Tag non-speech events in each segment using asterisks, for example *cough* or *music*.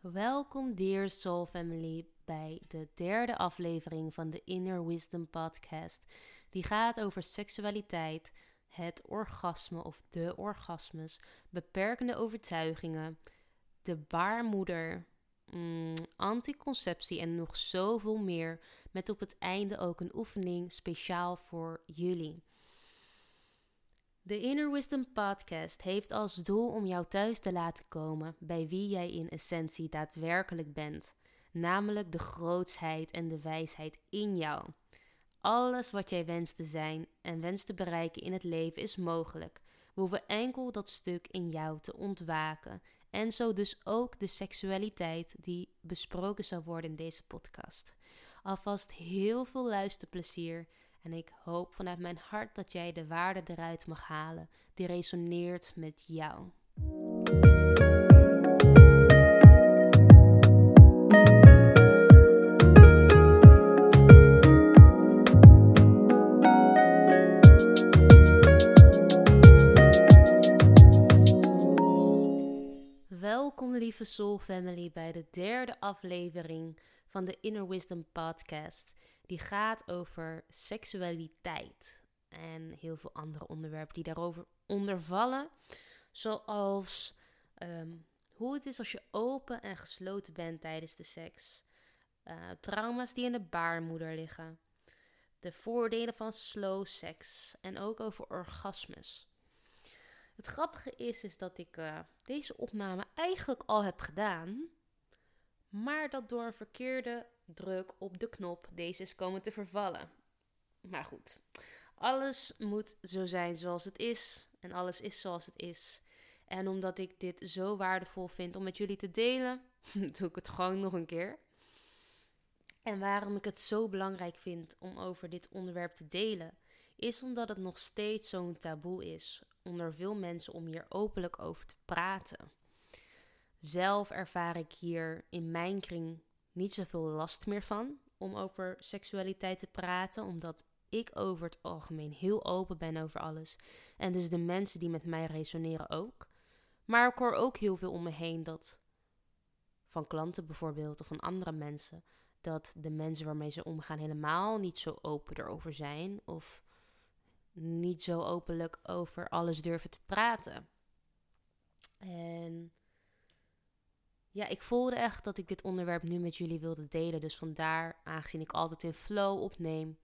Welkom, dear Soul Family, bij de derde aflevering van de Inner Wisdom Podcast. Die gaat over seksualiteit, het orgasme of de orgasmes, beperkende overtuigingen, de baarmoeder, mm, anticonceptie en nog zoveel meer. Met op het einde ook een oefening speciaal voor jullie. De Inner Wisdom Podcast heeft als doel om jou thuis te laten komen bij wie jij in essentie daadwerkelijk bent, namelijk de grootsheid en de wijsheid in jou. Alles wat jij wenst te zijn en wenst te bereiken in het leven is mogelijk. We hoeven enkel dat stuk in jou te ontwaken. En zo dus ook de seksualiteit die besproken zal worden in deze podcast. Alvast heel veel luisterplezier en ik hoop vanuit mijn hart dat jij de waarde eruit mag halen die resoneert met jou. Welkom lieve Soul Family bij de derde aflevering van de Inner Wisdom Podcast die gaat over seksualiteit en heel veel andere onderwerpen die daarover onder vallen. Zoals ehm, hoe het is als je open en gesloten bent tijdens de seks. Uh, trauma's die in de baarmoeder liggen. De voordelen van slow seks. En ook over orgasmes. Het grappige is, is dat ik uh, deze opname eigenlijk al heb gedaan. Maar dat door een verkeerde druk op de knop deze is komen te vervallen. Maar goed, alles moet zo zijn zoals het is en alles is zoals het is. En omdat ik dit zo waardevol vind om met jullie te delen, *laughs* doe ik het gewoon nog een keer. En waarom ik het zo belangrijk vind om over dit onderwerp te delen, is omdat het nog steeds zo'n taboe is onder veel mensen om hier openlijk over te praten. Zelf ervaar ik hier in mijn kring niet zoveel last meer van om over seksualiteit te praten, omdat ik over het algemeen heel open ben over alles. En dus de mensen die met mij resoneren ook. Maar ik hoor ook heel veel om me heen dat van klanten bijvoorbeeld of van andere mensen dat de mensen waarmee ze omgaan helemaal niet zo open erover zijn of niet zo openlijk over alles durven te praten. En ja, ik voelde echt dat ik dit onderwerp nu met jullie wilde delen. Dus vandaar, aangezien ik altijd in flow opneem.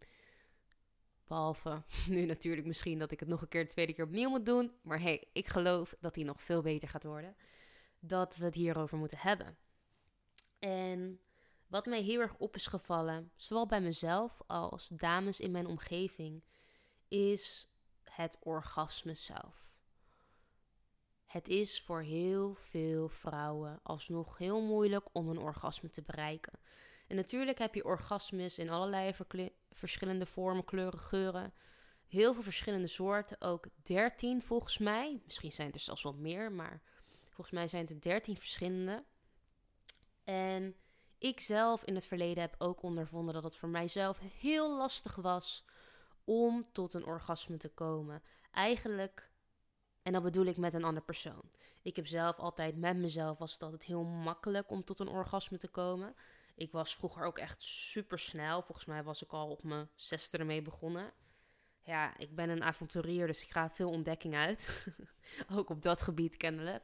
Behalve *laughs* nu natuurlijk misschien dat ik het nog een keer de tweede keer opnieuw moet doen. Maar hey, ik geloof dat die nog veel beter gaat worden. Dat we het hierover moeten hebben. En wat mij heel erg op is gevallen, zowel bij mezelf als dames in mijn omgeving, is het orgasme zelf. Het is voor heel veel vrouwen alsnog heel moeilijk om een orgasme te bereiken. En natuurlijk heb je orgasmes in allerlei verschillende vormen, kleuren, geuren. Heel veel verschillende soorten, ook 13 volgens mij. Misschien zijn het er zelfs wel meer, maar volgens mij zijn het er 13 verschillende. En ik zelf in het verleden heb ook ondervonden dat het voor mijzelf heel lastig was om tot een orgasme te komen. Eigenlijk en dat bedoel ik met een andere persoon. Ik heb zelf altijd met mezelf was het altijd heel makkelijk om tot een orgasme te komen. Ik was vroeger ook echt super snel. Volgens mij was ik al op mijn zesde ermee begonnen. Ja, ik ben een avonturier, dus ik ga veel ontdekking uit. *laughs* ook op dat gebied kennelijk.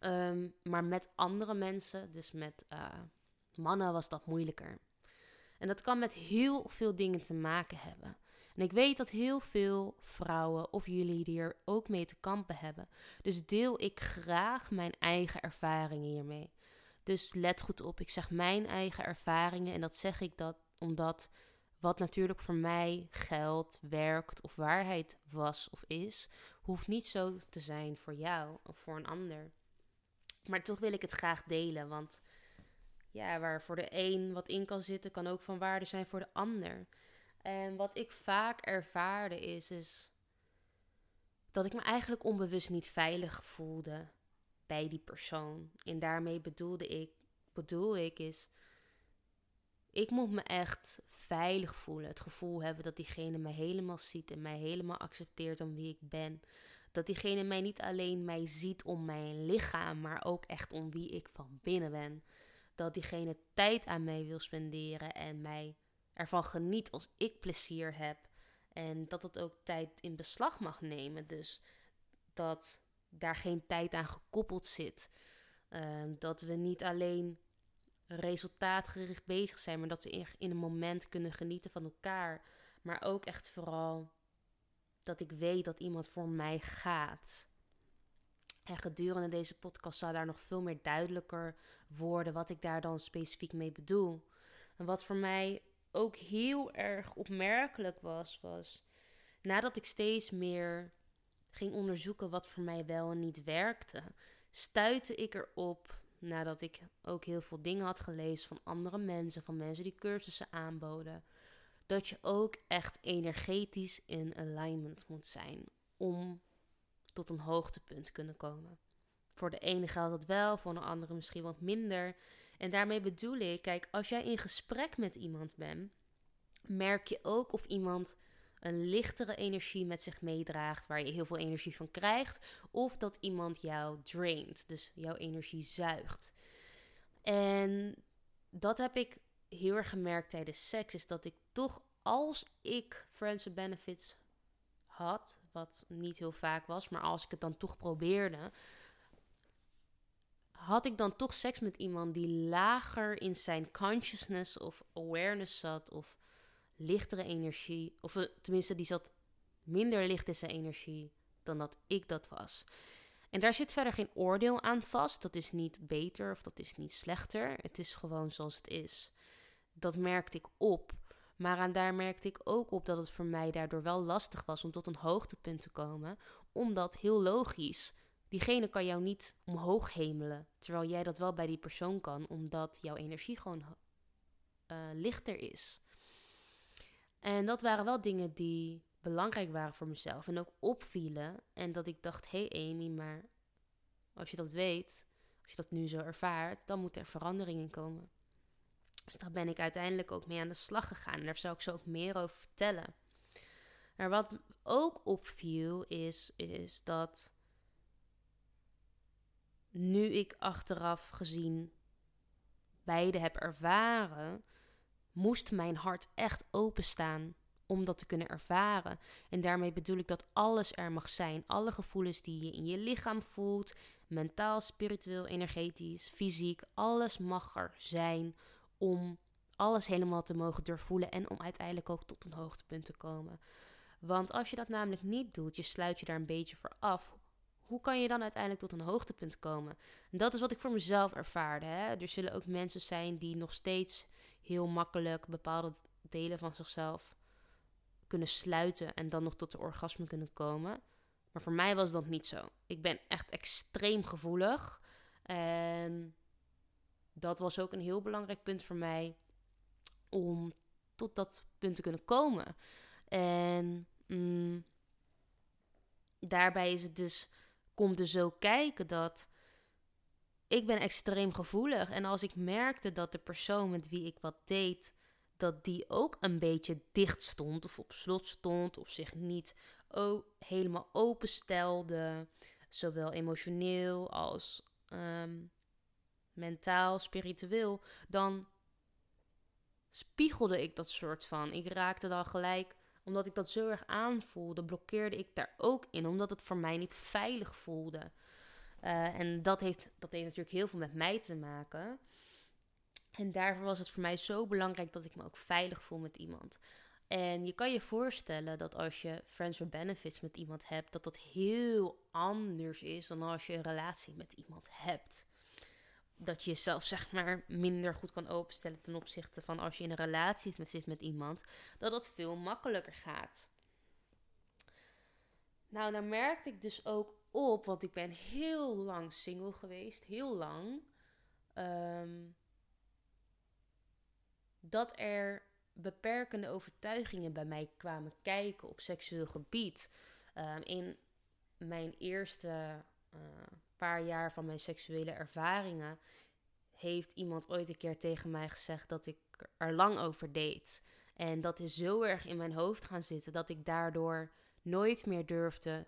Um, maar met andere mensen, dus met uh, mannen, was dat moeilijker. En dat kan met heel veel dingen te maken hebben. En ik weet dat heel veel vrouwen of jullie hier ook mee te kampen hebben. Dus deel ik graag mijn eigen ervaringen hiermee. Dus let goed op, ik zeg mijn eigen ervaringen en dat zeg ik dat omdat wat natuurlijk voor mij geldt, werkt of waarheid was of is, hoeft niet zo te zijn voor jou of voor een ander. Maar toch wil ik het graag delen, want ja, waar voor de een wat in kan zitten, kan ook van waarde zijn voor de ander. En wat ik vaak ervaarde is, is dat ik me eigenlijk onbewust niet veilig voelde bij die persoon. En daarmee bedoelde ik, bedoel ik is, ik moet me echt veilig voelen. Het gevoel hebben dat diegene me helemaal ziet en mij helemaal accepteert om wie ik ben. Dat diegene mij niet alleen mij ziet om mijn lichaam, maar ook echt om wie ik van binnen ben. Dat diegene tijd aan mij wil spenderen en mij ervan geniet als ik plezier heb. En dat het ook tijd in beslag mag nemen. Dus dat daar geen tijd aan gekoppeld zit. Ehm, dat we niet alleen resultaatgericht bezig zijn, maar dat we in een moment kunnen genieten van elkaar. Maar ook echt vooral dat ik weet dat iemand voor mij gaat. En gedurende deze podcast zal daar nog veel meer duidelijker worden wat ik daar dan specifiek mee bedoel. En wat voor mij ook heel erg opmerkelijk was, was nadat ik steeds meer ging onderzoeken wat voor mij wel en niet werkte, stuitte ik erop, nadat ik ook heel veel dingen had gelezen van andere mensen, van mensen die cursussen aanboden, dat je ook echt energetisch in alignment moet zijn om tot een hoogtepunt te kunnen komen. Voor de ene geldt dat wel, voor de andere misschien wat minder. En daarmee bedoel ik, kijk, als jij in gesprek met iemand bent, merk je ook of iemand een lichtere energie met zich meedraagt, waar je heel veel energie van krijgt, of dat iemand jou draint, dus jouw energie zuigt. En dat heb ik heel erg gemerkt tijdens seks, is dat ik toch als ik friends with benefits had, wat niet heel vaak was, maar als ik het dan toch probeerde, had ik dan toch seks met iemand die lager in zijn consciousness of awareness zat, of lichtere energie, of eh, tenminste die zat minder licht in zijn energie dan dat ik dat was. En daar zit verder geen oordeel aan vast. Dat is niet beter of dat is niet slechter. Het is gewoon zoals het is. Dat merkte ik op. Maar aan daar merkte ik ook op dat het voor mij daardoor wel lastig was om tot een hoogtepunt te komen. Omdat heel logisch, diegene kan jou niet omhoog hemelen. Terwijl jij dat wel bij die persoon kan, omdat jouw energie gewoon uh, lichter is. En dat waren wel dingen die belangrijk waren voor mezelf en ook opvielen. En dat ik dacht: hé hey Amy, maar als je dat weet, als je dat nu zo ervaart, dan moet er verandering in komen. Dus daar ben ik uiteindelijk ook mee aan de slag gegaan. En daar zal ik zo ook meer over vertellen. Maar wat ook opviel is, is dat nu ik achteraf gezien beide heb ervaren, moest mijn hart echt openstaan om dat te kunnen ervaren. En daarmee bedoel ik dat alles er mag zijn. Alle gevoelens die je in je lichaam voelt, mentaal, spiritueel, energetisch, fysiek, alles mag er zijn om alles helemaal te mogen doorvoelen en om uiteindelijk ook tot een hoogtepunt te komen. Want als je dat namelijk niet doet, je sluit je daar een beetje voor af. Hoe kan je dan uiteindelijk tot een hoogtepunt komen? En dat is wat ik voor mezelf ervaarde. Hè? Er zullen ook mensen zijn die nog steeds heel makkelijk bepaalde delen van zichzelf kunnen sluiten en dan nog tot de orgasme kunnen komen. Maar voor mij was dat niet zo. Ik ben echt extreem gevoelig. En dat was ook een heel belangrijk punt voor mij om tot dat punt te kunnen komen. En mm, daarbij is het dus, komt er zo kijken dat ik ben extreem gevoelig. En als ik merkte dat de persoon met wie ik wat deed, dat die ook een beetje dicht stond of op slot stond of zich niet helemaal openstelde, zowel emotioneel als ehm, mentaal, spiritueel, dan spiegelde ik dat soort van. Ik raakte dan gelijk, omdat ik dat zo erg aanvoelde, blokkeerde ik daar ook in, omdat het voor mij niet veilig voelde. Uh, en dat heeft, dat heeft natuurlijk heel veel met mij te maken. En daarvoor was het voor mij zo belangrijk dat ik me ook veilig voel met iemand. En je kan je voorstellen dat als je friends for benefits met iemand hebt, dat dat heel anders is dan als je een relatie met iemand hebt. Dat je jezelf zeg maar minder goed kan openstellen ten opzichte van als je in een relatie zit met iemand, dat dat veel makkelijker gaat. Nou, dan merkte ik dus ook op, want ik ben heel lang single geweest, heel lang. Ehm, dat er beperkende overtuigingen bij mij kwamen kijken op seksueel gebied. Ehm, in mijn eerste uh, paar jaar van mijn seksuele ervaringen heeft iemand ooit een keer tegen mij gezegd dat ik er lang over deed. En dat is zo erg in mijn hoofd gaan zitten dat ik daardoor nooit meer durfde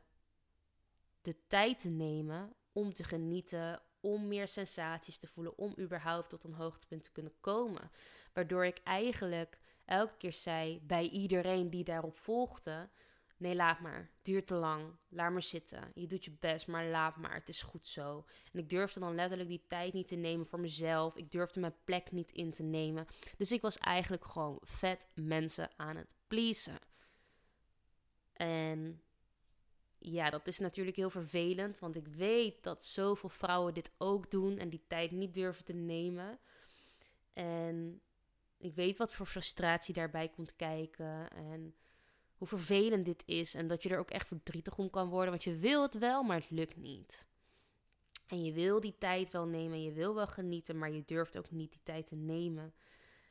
de tijd te nemen om te genieten, om meer sensaties te voelen, om überhaupt tot een hoogtepunt te kunnen komen. Waardoor ik eigenlijk elke keer zei bij iedereen die daarop volgde: Nee, laat maar. Duurt te lang. Laat maar zitten. Je doet je best, maar laat maar. Het is goed zo. En ik durfde dan letterlijk die tijd niet te nemen voor mezelf. Ik durfde mijn plek niet in te nemen. Dus ik was eigenlijk gewoon vet mensen aan het pleasen. En ja, dat is natuurlijk heel vervelend, want ik weet dat zoveel vrouwen dit ook doen en die tijd niet durven te nemen. En ik weet wat voor frustratie daarbij komt kijken en hoe vervelend dit is en dat je er ook echt verdrietig om kan worden, want je wil het wel, maar het lukt niet. En je wil die tijd wel nemen, je wil wel genieten, maar je durft ook niet die tijd te nemen.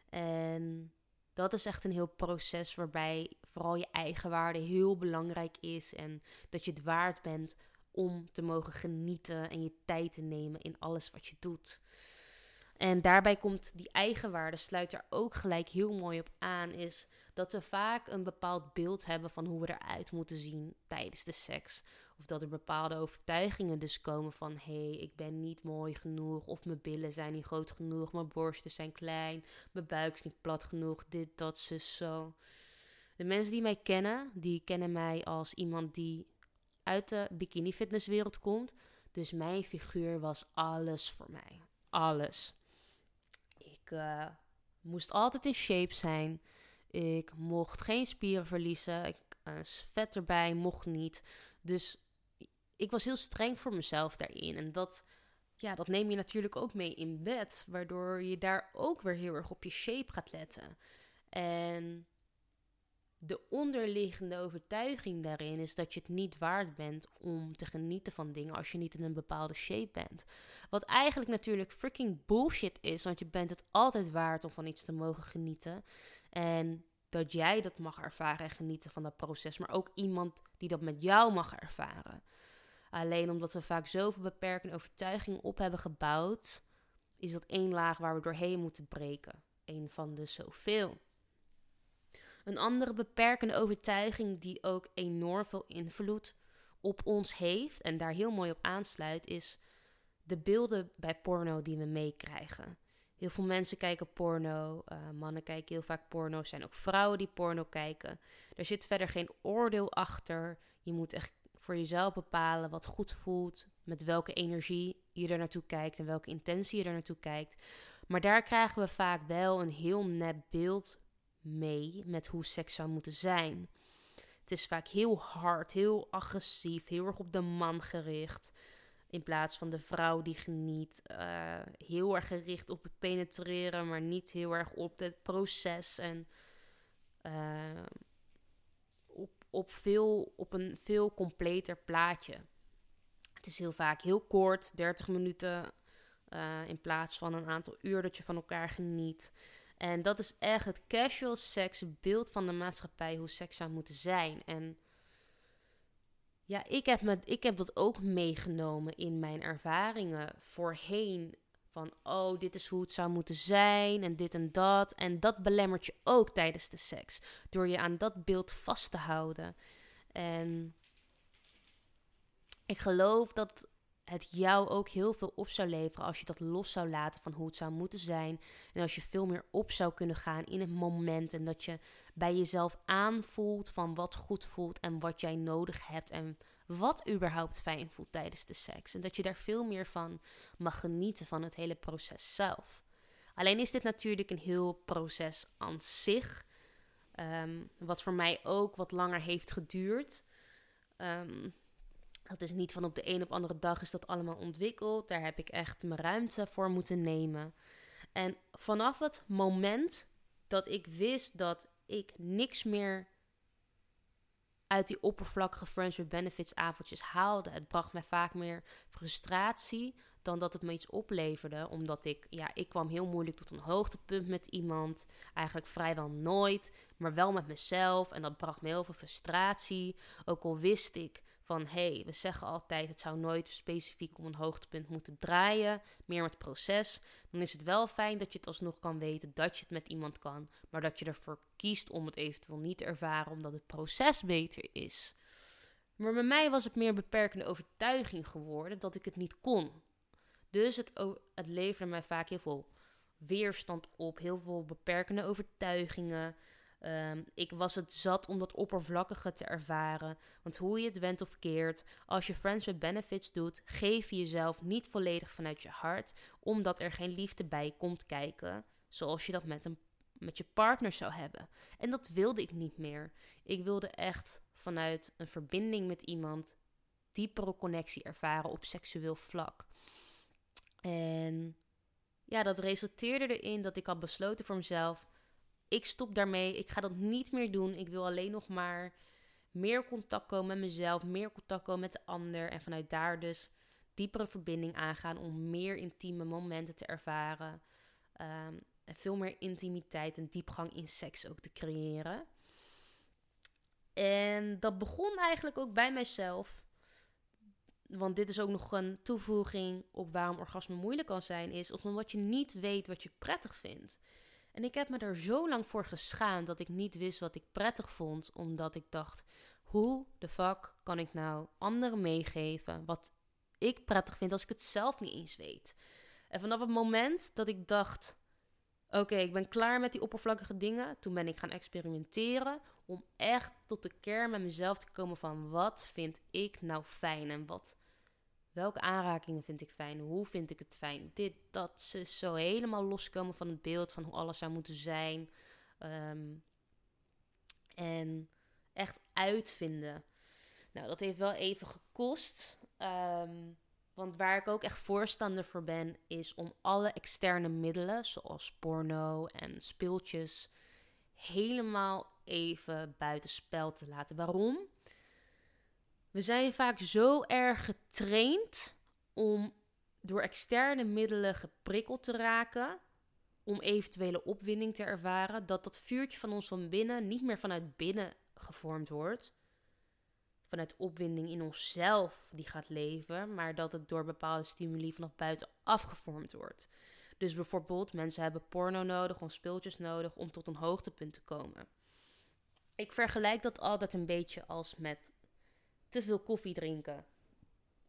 En dat is echt een heel proces waarbij vooral je eigen waarde heel belangrijk is. En dat je het waard bent om te mogen genieten en je tijd te nemen in alles wat je doet. En daarbij komt die eigenwaarde, sluit er ook gelijk heel mooi op aan, is dat we vaak een bepaald beeld hebben van hoe we eruit moeten zien tijdens de seks. Of dat er bepaalde overtuigingen dus komen van hé, hey, ik ben niet mooi genoeg, of mijn billen zijn niet groot genoeg, mijn borsten zijn klein, mijn buik is niet plat genoeg, dit, dat, zus, zo. De mensen die mij kennen, die kennen mij als iemand die uit de bikini fitnesswereld komt. Dus mijn figuur was alles voor mij. Alles. Ik uh, moest altijd in shape zijn. Ik mocht geen spieren verliezen. Ik, uh, vet erbij mocht niet. Dus ik was heel streng voor mezelf daarin. En dat, ja, dat neem je natuurlijk ook mee in bed. Waardoor je daar ook weer heel erg op je shape gaat letten. En de onderliggende overtuiging daarin is dat je het niet waard bent om te genieten van dingen als je niet in een bepaalde shape bent. Wat eigenlijk natuurlijk freaking bullshit is, want je bent het altijd waard om van iets te mogen genieten. En dat jij dat mag ervaren en genieten van dat proces, maar ook iemand die dat met jou mag ervaren. Alleen omdat we vaak zoveel beperkende overtuigingen op hebben gebouwd, is dat één laag waar we doorheen moeten breken. Een van de zoveel. Een andere beperkende overtuiging die ook enorm veel invloed op ons heeft en daar heel mooi op aansluit, is de beelden bij porno die we meekrijgen. Heel veel mensen kijken porno, uh, mannen kijken heel vaak porno, zijn ook vrouwen die porno kijken. Er zit verder geen oordeel achter. Je moet echt voor jezelf bepalen wat goed voelt, met welke energie je er naartoe kijkt en welke intentie je er naartoe kijkt. Maar daar krijgen we vaak wel een heel nep beeld mee met hoe seks zou moeten zijn. Het is vaak heel hard, heel agressief, heel erg op de man gericht. In plaats van de vrouw die geniet. Uh, heel erg gericht op het penetreren, maar niet heel erg op het proces. En uh, op, op, veel, op een veel completer plaatje. Het is heel vaak heel kort, 30 minuten. Uh, in plaats van een aantal uur dat je van elkaar geniet. En dat is echt het casual seks beeld van de maatschappij, hoe seks zou moeten zijn. En ja, ik heb, me, ik heb dat ook meegenomen in mijn ervaringen voorheen. Van, oh, dit is hoe het zou moeten zijn en dit en dat. En dat belemmert je ook tijdens de seks. Door je aan dat beeld vast te houden. En ik geloof dat het jou ook heel veel op zou leveren als je dat los zou laten van hoe het zou moeten zijn. En als je veel meer op zou kunnen gaan in het moment. En dat je bij jezelf aanvoelt van wat goed voelt en wat jij nodig hebt. En wat überhaupt fijn voelt tijdens de seks. En dat je daar veel meer van mag genieten van het hele proces zelf. Alleen is dit natuurlijk een heel proces aan zich. Ehm, wat voor mij ook wat langer heeft geduurd. Um, dat is niet van op de een op andere dag is dat allemaal ontwikkeld. Daar heb ik echt mijn ruimte voor moeten nemen. En vanaf het moment dat ik wist dat ik niks meer uit die oppervlakkige Friends with Benefits avondjes haalde. Het bracht mij vaak meer frustratie dan dat het me iets opleverde. Omdat ik, ja, ik kwam heel moeilijk tot een hoogtepunt met iemand. Eigenlijk vrijwel nooit, maar wel met mezelf. En dat bracht me heel veel frustratie. Ook al wist ik van hé, hey, we zeggen altijd het zou nooit specifiek om een hoogtepunt moeten draaien, meer met proces, dan is het wel fijn dat je het alsnog kan weten dat je het met iemand kan, maar dat je ervoor kiest om het eventueel niet te ervaren omdat het proces beter is. Maar bij mij was het meer beperkende overtuiging geworden dat ik het niet kon. Dus het, het leverde mij vaak heel veel weerstand op, heel veel beperkende overtuigingen. Ehm, ik was het zat om dat oppervlakkige te ervaren. Want hoe je het went of keert, als je Friends with Benefits doet, geef je jezelf niet volledig vanuit je hart, omdat er geen liefde bij komt kijken, zoals je dat met, een, met je partner zou hebben. En dat wilde ik niet meer. Ik wilde echt vanuit een verbinding met iemand diepere connectie ervaren op seksueel vlak. En ja, dat resulteerde erin dat ik had besloten voor mezelf: ik stop daarmee, ik ga dat niet meer doen. Ik wil alleen nog maar meer contact komen met mezelf, meer contact komen met de ander en vanuit daar dus diepere verbinding aangaan om meer intieme momenten te ervaren. Ehm, en veel meer intimiteit en diepgang in seks ook te creëren. En dat begon eigenlijk ook bij mijzelf. Want dit is ook nog een toevoeging op waarom orgasme moeilijk kan zijn. Is omdat je niet weet wat je prettig vindt. En ik heb me er zo lang voor geschaamd dat ik niet wist wat ik prettig vond. Omdat ik dacht, hoe de fuck kan ik nou anderen meegeven wat ik prettig vind als ik het zelf niet eens weet. En vanaf het moment dat ik dacht, oké, ik ben klaar met die oppervlakkige dingen. Toen ben ik gaan experimenteren om echt tot de kern met mezelf te komen van wat vind ik nou fijn en wat, welke aanrakingen vind ik fijn, hoe vind ik het fijn. Dit, dat, ze zo helemaal loskomen van het beeld van hoe alles zou moeten zijn. Ehm, en echt uitvinden. Nou, dat heeft wel even gekost. Ehm, want waar ik ook echt voorstander voor ben, is om alle externe middelen, zoals porno en speeltjes, helemaal even buitenspel te laten. Waarom? We zijn vaak zo erg getraind om door externe middelen geprikkeld te raken, om eventuele opwinding te ervaren, dat dat vuurtje van ons van binnen niet meer vanuit binnen gevormd wordt, vanuit opwinding in onszelf die gaat leven, maar dat het door bepaalde stimuli vanaf buiten afgevormd wordt. Dus bijvoorbeeld, mensen hebben porno nodig of speeltjes nodig om tot een hoogtepunt te komen. Ik vergelijk dat altijd een beetje als met te veel koffie drinken.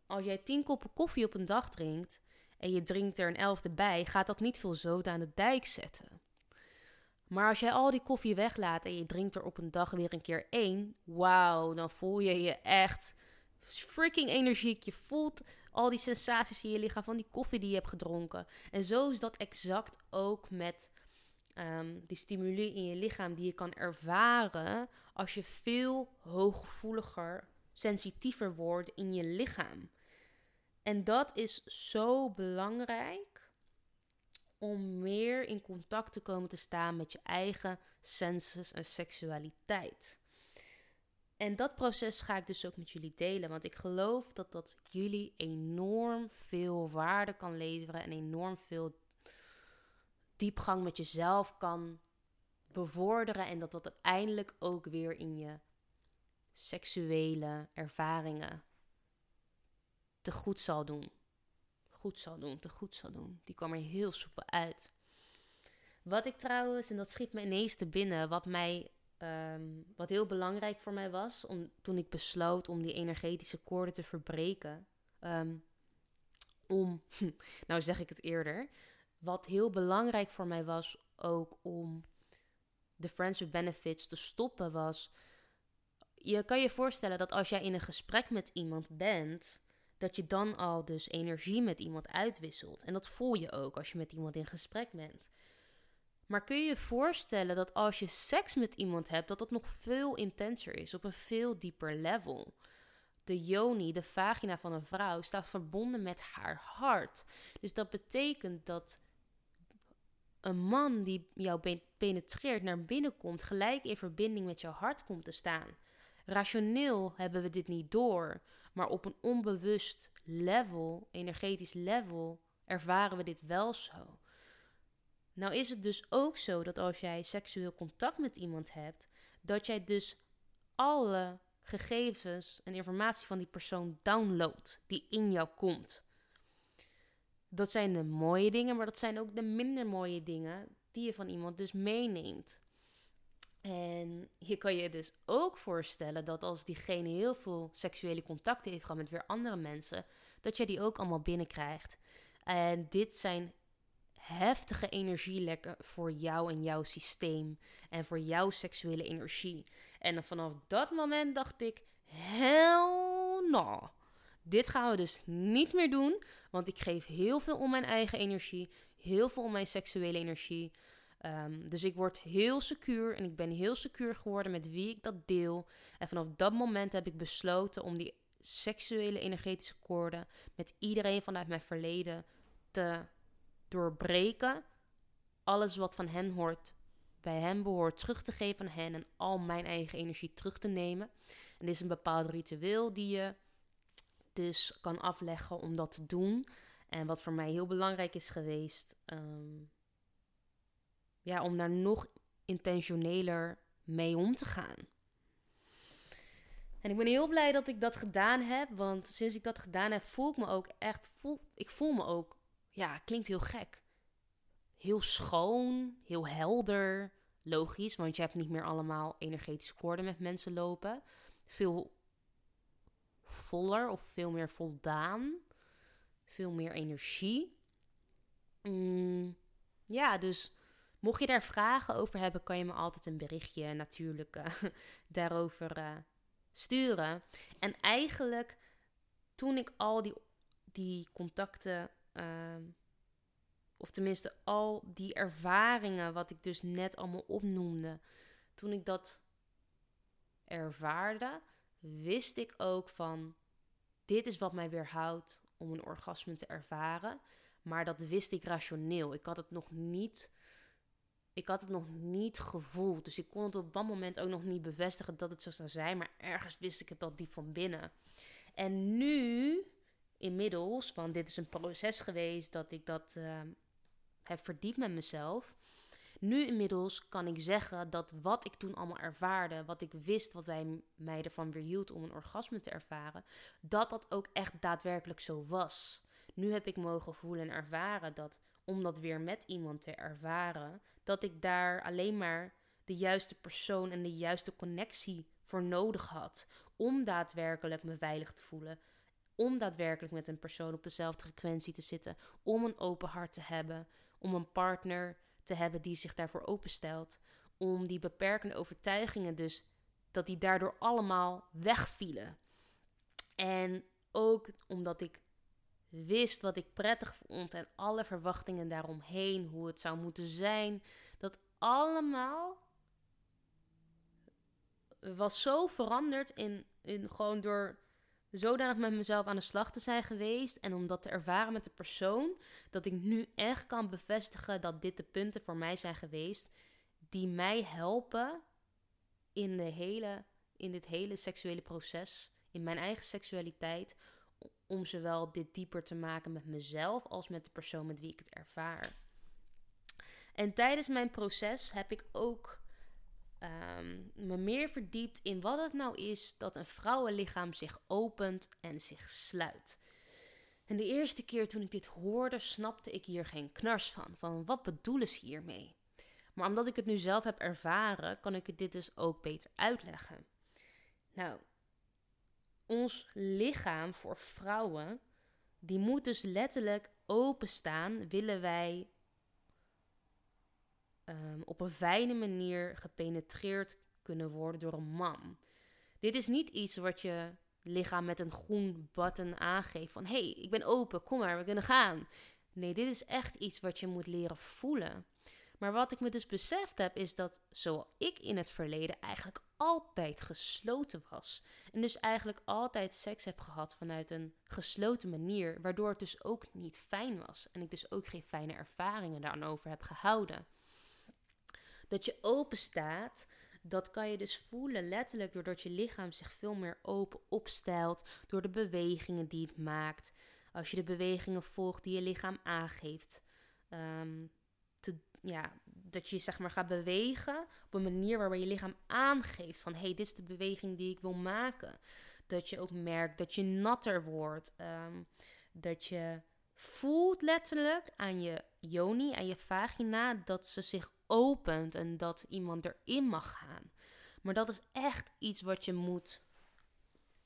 Als jij tien koppen koffie op een dag drinkt en je drinkt er een elfde bij, gaat dat niet veel zout aan de dijk zetten. Maar als jij al die koffie weglaat en je drinkt er op een dag weer een keer één, wauw, dan voel je je echt freaking energiek. Je voelt al die sensaties in je lichaam van die koffie die je hebt gedronken. En zo is dat exact ook met um, die stimuli in je lichaam die je kan ervaren als je veel hooggevoeliger, sensitiever wordt in je lichaam. En dat is zo belangrijk om meer in contact te komen te staan met je eigen senses en seksualiteit. En dat proces ga ik dus ook met jullie delen, want ik geloof dat dat jullie enorm veel waarde kan leveren en enorm veel diepgang met jezelf kan bevorderen en dat dat uiteindelijk ook weer in je seksuele ervaringen te goed zal doen. Goed zal doen, te goed zal doen. Die kwam er heel soepel uit. Wat ik trouwens, en dat schiet me ineens te binnen, wat mij Ehm, wat heel belangrijk voor mij was, om, toen ik besloot om die energetische koorden te verbreken. Ehm, om, *laughs* nou zeg ik het eerder, wat heel belangrijk voor mij was ook om de Friends with Benefits te stoppen was. Je kan je voorstellen dat als jij in een gesprek met iemand bent, dat je dan al dus energie met iemand uitwisselt. En dat voel je ook als je met iemand in gesprek bent. Maar kun je je voorstellen dat als je seks met iemand hebt, dat dat nog veel intenser is, op een veel dieper level? De yoni, de vagina van een vrouw, staat verbonden met haar hart. Dus dat betekent dat een man die jou penetreert naar binnen komt, gelijk in verbinding met jouw hart komt te staan. Rationeel hebben we dit niet door, maar op een onbewust level, energetisch level, ervaren we dit wel zo. Nou is het dus ook zo dat als jij seksueel contact met iemand hebt, dat jij dus alle gegevens en informatie van die persoon downloadt die in jou komt. Dat zijn de mooie dingen, maar dat zijn ook de minder mooie dingen die je van iemand dus meeneemt. En je kan je dus ook voorstellen dat als diegene heel veel seksuele contacten heeft gehad met weer andere mensen, dat je die ook allemaal binnenkrijgt. En dit zijn heftige energielekken voor jou en jouw systeem en voor jouw seksuele energie. En vanaf dat moment dacht ik, hell no. Dit gaan we dus niet meer doen, want ik geef heel veel om mijn eigen energie, heel veel om mijn seksuele energie. Ehm, dus ik word heel secuur en ik ben heel secuur geworden met wie ik dat deel. En vanaf dat moment heb ik besloten om die seksuele energetische koorden met iedereen vanuit mijn verleden te doorbreken. Alles wat van hen hoort, bij hen behoort, terug te geven aan hen en al mijn eigen energie terug te nemen. En dit is een bepaald ritueel die je dus kan afleggen om dat te doen. En wat voor mij heel belangrijk is geweest, ehm, ja, om daar nog intentioneler mee om te gaan. En ik ben heel blij dat ik dat gedaan heb, want sinds ik dat gedaan heb, voel ik me ook echt, voel, ik voel me ook, ja, klinkt heel gek. Heel schoon, heel helder, logisch, want je hebt niet meer allemaal energetische koorden met mensen lopen. Veel voller of veel meer voldaan, veel meer energie. Mm, ja, dus mocht je daar vragen over hebben, kan je me altijd een berichtje natuurlijk uh, *laughs* daarover uh, sturen. En eigenlijk, toen ik al die, die contacten, uh, of tenminste al die ervaringen, wat ik dus net allemaal opnoemde, toen ik dat ervaarde, wist ik ook van, dit is wat mij weerhoudt om een orgasme te ervaren. Maar dat wist ik rationeel. Ik had het nog niet ik had het nog niet gevoeld. Dus ik kon het op dat moment ook nog niet bevestigen dat het zo zou zijn. Maar ergens wist ik het al diep van binnen. En nu, inmiddels, want dit is een proces geweest dat ik dat uh, heb verdiept met mezelf. Nu inmiddels kan ik zeggen dat wat ik toen allemaal ervaarde, wat ik wist, wat zij mij ervan weerhield om een orgasme te ervaren, dat dat ook echt daadwerkelijk zo was. Nu heb ik mogen voelen en ervaren dat om dat weer met iemand te ervaren, dat ik daar alleen maar de juiste persoon en de juiste connectie voor nodig had. Om daadwerkelijk me veilig te voelen. Om daadwerkelijk met een persoon op dezelfde frequentie te zitten. Om een open hart te hebben. Om een partner te hebben die zich daarvoor openstelt. Om die beperkende overtuigingen dus, dat die daardoor allemaal wegvielen. En ook omdat ik wist wat ik prettig vond en alle verwachtingen daaromheen, hoe het zou moeten zijn. Dat allemaal was zo veranderd in, in gewoon door zodanig met mezelf aan de slag te zijn geweest en om dat te ervaren met de persoon, dat ik nu echt kan bevestigen dat dit de punten voor mij zijn geweest die mij helpen in, de hele, in dit hele seksuele proces, in mijn eigen seksualiteit, om zowel dit dieper te maken met mezelf als met de persoon met wie ik het ervaar. En tijdens mijn proces heb ik ook ehm, me meer verdiept in wat het nou is dat een vrouwenlichaam zich opent en zich sluit. En de eerste keer toen ik dit hoorde, snapte ik hier geen knars van. Van wat bedoelen ze hiermee? Maar omdat ik het nu zelf heb ervaren, kan ik het dit dus ook beter uitleggen. Nou, ons lichaam voor vrouwen, die moet dus letterlijk openstaan, willen wij um, op een fijne manier gepenetreerd kunnen worden door een man. Dit is niet iets wat je lichaam met een groen button aangeeft van hey, ik ben open, kom maar, we kunnen gaan. Nee, dit is echt iets wat je moet leren voelen. Maar wat ik me dus beseft heb, is dat zo ik in het verleden eigenlijk altijd gesloten was. En dus eigenlijk altijd seks heb gehad vanuit een gesloten manier, waardoor het dus ook niet fijn was. En ik dus ook geen fijne ervaringen daarover heb gehouden. Dat je open staat, dat kan je dus voelen letterlijk doordat je lichaam zich veel meer open opstelt, door de bewegingen die het maakt. Als je de bewegingen volgt die je lichaam aangeeft. Um, ja, dat je zeg maar gaat bewegen op een manier waarbij je lichaam aangeeft van hé, hey, dit is de beweging die ik wil maken. Dat je ook merkt dat je natter wordt. Ehm, dat je voelt letterlijk aan je yoni, aan je vagina, dat ze zich opent en dat iemand erin mag gaan. Maar dat is echt iets wat je moet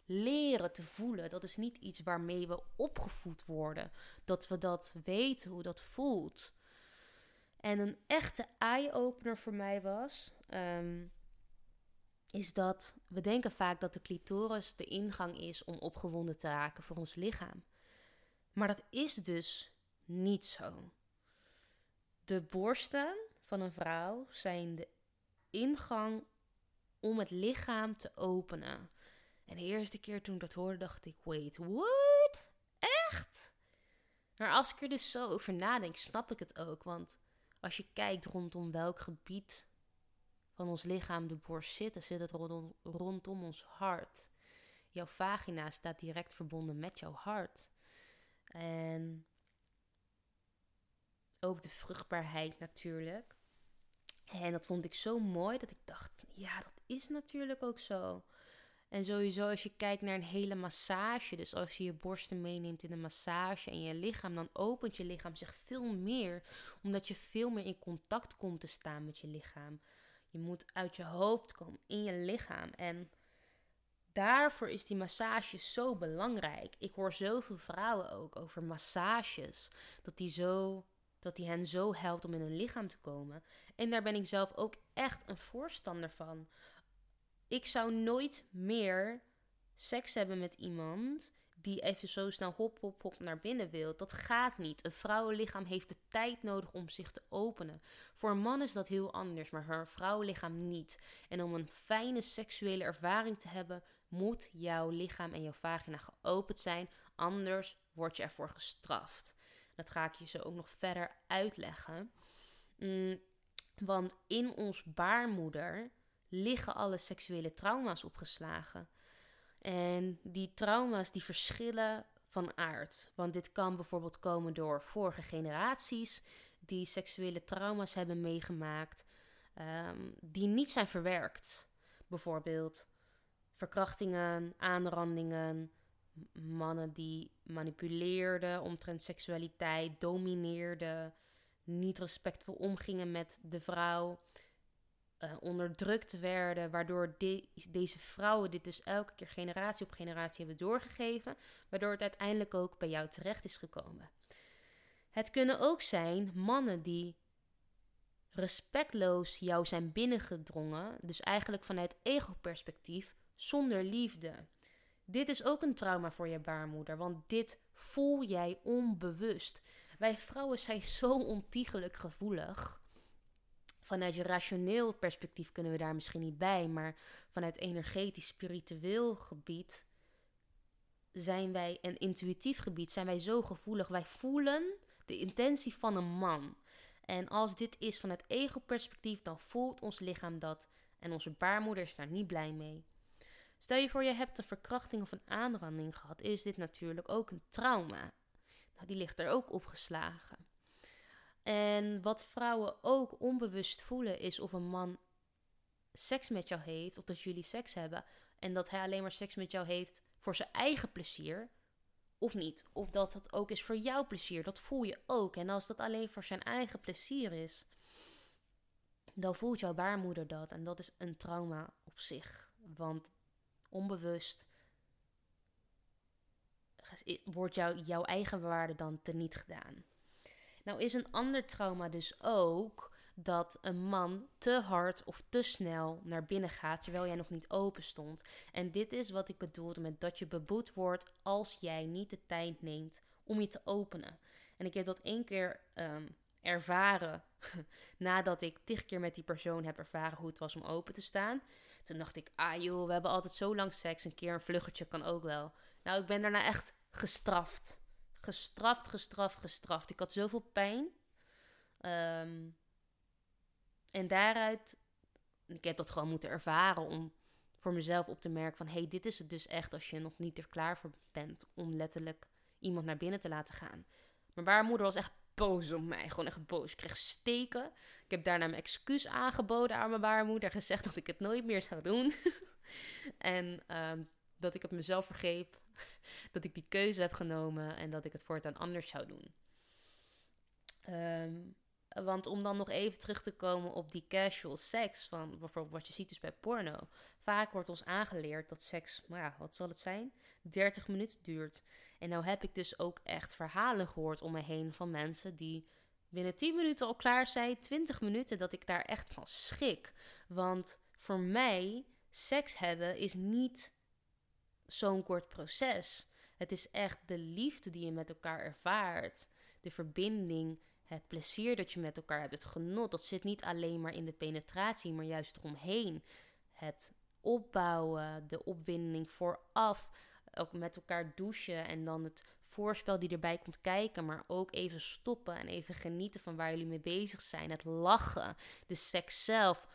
leren te voelen. Dat is niet iets waarmee we opgevoed worden. Dat we dat weten, hoe dat voelt. En een echte eye-opener voor mij was, ehm, is dat we denken vaak dat de clitoris de ingang is om opgewonden te raken voor ons lichaam. Maar dat is dus niet zo. De borsten van een vrouw zijn de ingang om het lichaam te openen. En de eerste keer toen ik dat hoorde, dacht ik: wait, what? Echt? Maar als ik er dus zo over nadenk, snap ik het ook. Want als je kijkt rondom welk gebied van ons lichaam de borst zit, dan zit het rondom, ons hart. Jouw vagina staat direct verbonden met jouw hart. En ook de vruchtbaarheid natuurlijk. En dat vond ik zo mooi dat ik dacht, ja, dat is natuurlijk ook zo. En sowieso als je kijkt naar een hele massage, dus als je je borsten meeneemt in een massage en je lichaam, dan opent je lichaam zich veel meer, omdat je veel meer in contact komt te staan met je lichaam. Je moet uit je hoofd komen, in je lichaam. En daarvoor is die massage zo belangrijk. Ik hoor zoveel vrouwen ook over massages, dat die zo dat die hen zo helpt om in hun lichaam te komen. En daar ben ik zelf ook echt een voorstander van. Ik zou nooit meer seks hebben met iemand die even zo snel hop, hop, hop naar binnen wil. Dat gaat niet. Een vrouwenlichaam heeft de tijd nodig om zich te openen. Voor een man is dat heel anders, maar voor een vrouwenlichaam niet. En om een fijne seksuele ervaring te hebben, moet jouw lichaam en jouw vagina geopend zijn. Anders word je ervoor gestraft. Dat ga ik je zo ook nog verder uitleggen. Mm, want in ons baarmoeder liggen alle seksuele trauma's opgeslagen. En die trauma's die verschillen van aard. Want dit kan bijvoorbeeld komen door vorige generaties die seksuele trauma's hebben meegemaakt, ehm, die niet zijn verwerkt. Bijvoorbeeld verkrachtingen, aanrandingen, mannen die manipuleerden omtrent seksualiteit, domineerden, niet respectvol omgingen met de vrouw, uh, onderdrukt werden, waardoor deze vrouwen dit dus elke keer generatie op generatie hebben doorgegeven, waardoor het uiteindelijk ook bij jou terecht is gekomen. Het kunnen ook zijn mannen die respectloos jou zijn binnengedrongen, dus eigenlijk vanuit ego-perspectief, zonder liefde. Dit is ook een trauma voor je baarmoeder, want dit voel jij onbewust. Wij vrouwen zijn zo ontiegelijk gevoelig. Vanuit je rationeel perspectief kunnen we daar misschien niet bij, maar vanuit energetisch, spiritueel gebied zijn wij, en intuïtief gebied, zijn wij zo gevoelig. Wij voelen de intentie van een man. En als dit is vanuit ego-perspectief, dan voelt ons lichaam dat. En onze baarmoeder is daar niet blij mee. Stel je voor je hebt een verkrachting of een aanranding gehad, is dit natuurlijk ook een trauma. Nou, die ligt er ook opgeslagen. En wat vrouwen ook onbewust voelen is of een man seks met jou heeft, of dat jullie seks hebben, en dat hij alleen maar seks met jou heeft voor zijn eigen plezier, of niet. Of dat het ook is voor jouw plezier, dat voel je ook. En als dat alleen voor zijn eigen plezier is, dan voelt jouw baarmoeder dat. En dat is een trauma op zich. Want onbewust wordt jou, jouw eigen waarde dan teniet gedaan. Nou is een ander trauma dus ook dat een man te hard of te snel naar binnen gaat terwijl jij nog niet open stond. En dit is wat ik bedoelde met dat je beboet wordt als jij niet de tijd neemt om je te openen. En ik heb dat één keer ehm, ervaren *laughs* nadat ik tig keer met die persoon heb ervaren hoe het was om open te staan. Toen dacht ik, ah joh, we hebben altijd zo lang seks. Een keer een vluggetje kan ook wel. Nou, ik ben daarna echt gestraft. Gestraft, gestraft, gestraft. Ik had zoveel pijn. Ehm, en daaruit, ik heb dat gewoon moeten ervaren om voor mezelf op te merken van... hé, hey, dit is het dus echt als je nog niet er klaar voor bent om letterlijk iemand naar binnen te laten gaan. Mijn baarmoeder was echt boos op mij. Gewoon echt boos. Ik kreeg steken. Ik heb daarna mijn excuus aangeboden aan mijn baarmoeder. Gezegd dat ik het nooit meer zou doen. *laughs* en ehm, dat ik het mezelf vergeef. *laughs* dat ik die keuze heb genomen. En dat ik het voortaan anders zou doen. Um, Want om dan nog even terug te komen op die casual seks, van bijvoorbeeld wat je ziet dus bij porno. Vaak wordt ons aangeleerd dat seks, nou ja, wat zal het zijn? 30 minuten duurt. En nou heb ik dus ook echt verhalen gehoord om me heen van mensen die binnen 10 minuten al klaar zijn, 20 minuten, dat ik daar echt van schrik. Want voor mij, seks hebben is niet zo'n kort proces. Het is echt de liefde die je met elkaar ervaart, de verbinding, het plezier dat je met elkaar hebt, het genot. Dat zit niet alleen maar in de penetratie, maar juist eromheen. Het opbouwen, de opwinding vooraf, ook met elkaar douchen en dan het voorspel die erbij komt kijken, maar ook even stoppen en even genieten van waar jullie mee bezig zijn. Het lachen, de seks zelf,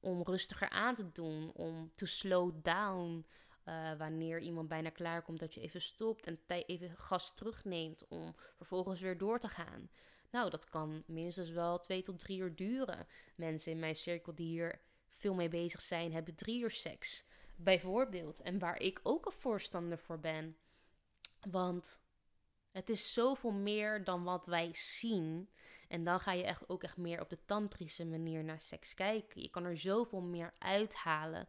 om rustiger aan te doen, om to slow down. Uh, wanneer iemand bijna klaar komt, dat je even stopt en even gas terugneemt om vervolgens weer door te gaan. Nou, dat kan minstens wel twee tot drie uur duren. Mensen in mijn cirkel die hier veel mee bezig zijn, hebben drie uur seks. Bijvoorbeeld. En waar ik ook een voorstander voor ben. Want het is zoveel meer dan wat wij zien. En dan ga je echt ook echt meer op de tantrische manier naar seks kijken. Je kan er zoveel meer uithalen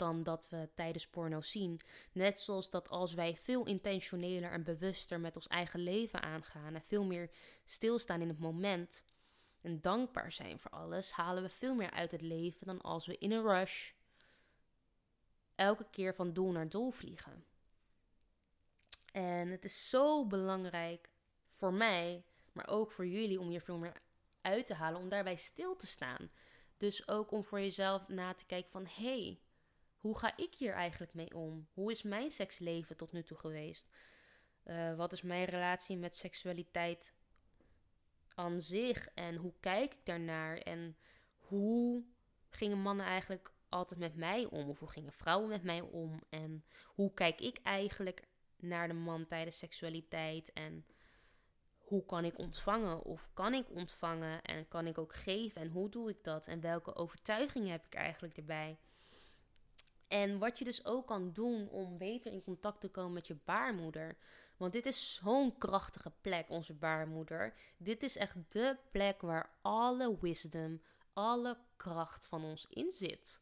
dan dat we tijdens porno zien. Net zoals dat als wij veel intentioneler en bewuster met ons eigen leven aangaan en veel meer stilstaan in het moment en dankbaar zijn voor alles, halen we veel meer uit het leven dan als we in een rush elke keer van doel naar doel vliegen. En het is zo belangrijk voor mij, maar ook voor jullie om je veel meer uit te halen, om daarbij stil te staan. Dus ook om voor jezelf na te kijken van hé, hey, hoe ga ik hier eigenlijk mee om? Hoe is mijn seksleven tot nu toe geweest? Uh, wat is mijn relatie met seksualiteit aan zich? En hoe kijk ik daarnaar? En hoe gingen mannen eigenlijk altijd met mij om? Of hoe gingen vrouwen met mij om? En hoe kijk ik eigenlijk naar de man tijdens seksualiteit? En hoe kan ik ontvangen? Of kan ik ontvangen? En kan ik ook geven? En hoe doe ik dat? En welke overtuigingen heb ik eigenlijk erbij? En wat je dus ook kan doen om beter in contact te komen met je baarmoeder. Want dit is zo'n krachtige plek, onze baarmoeder. Dit is echt de plek waar alle wisdom, alle kracht van ons in zit.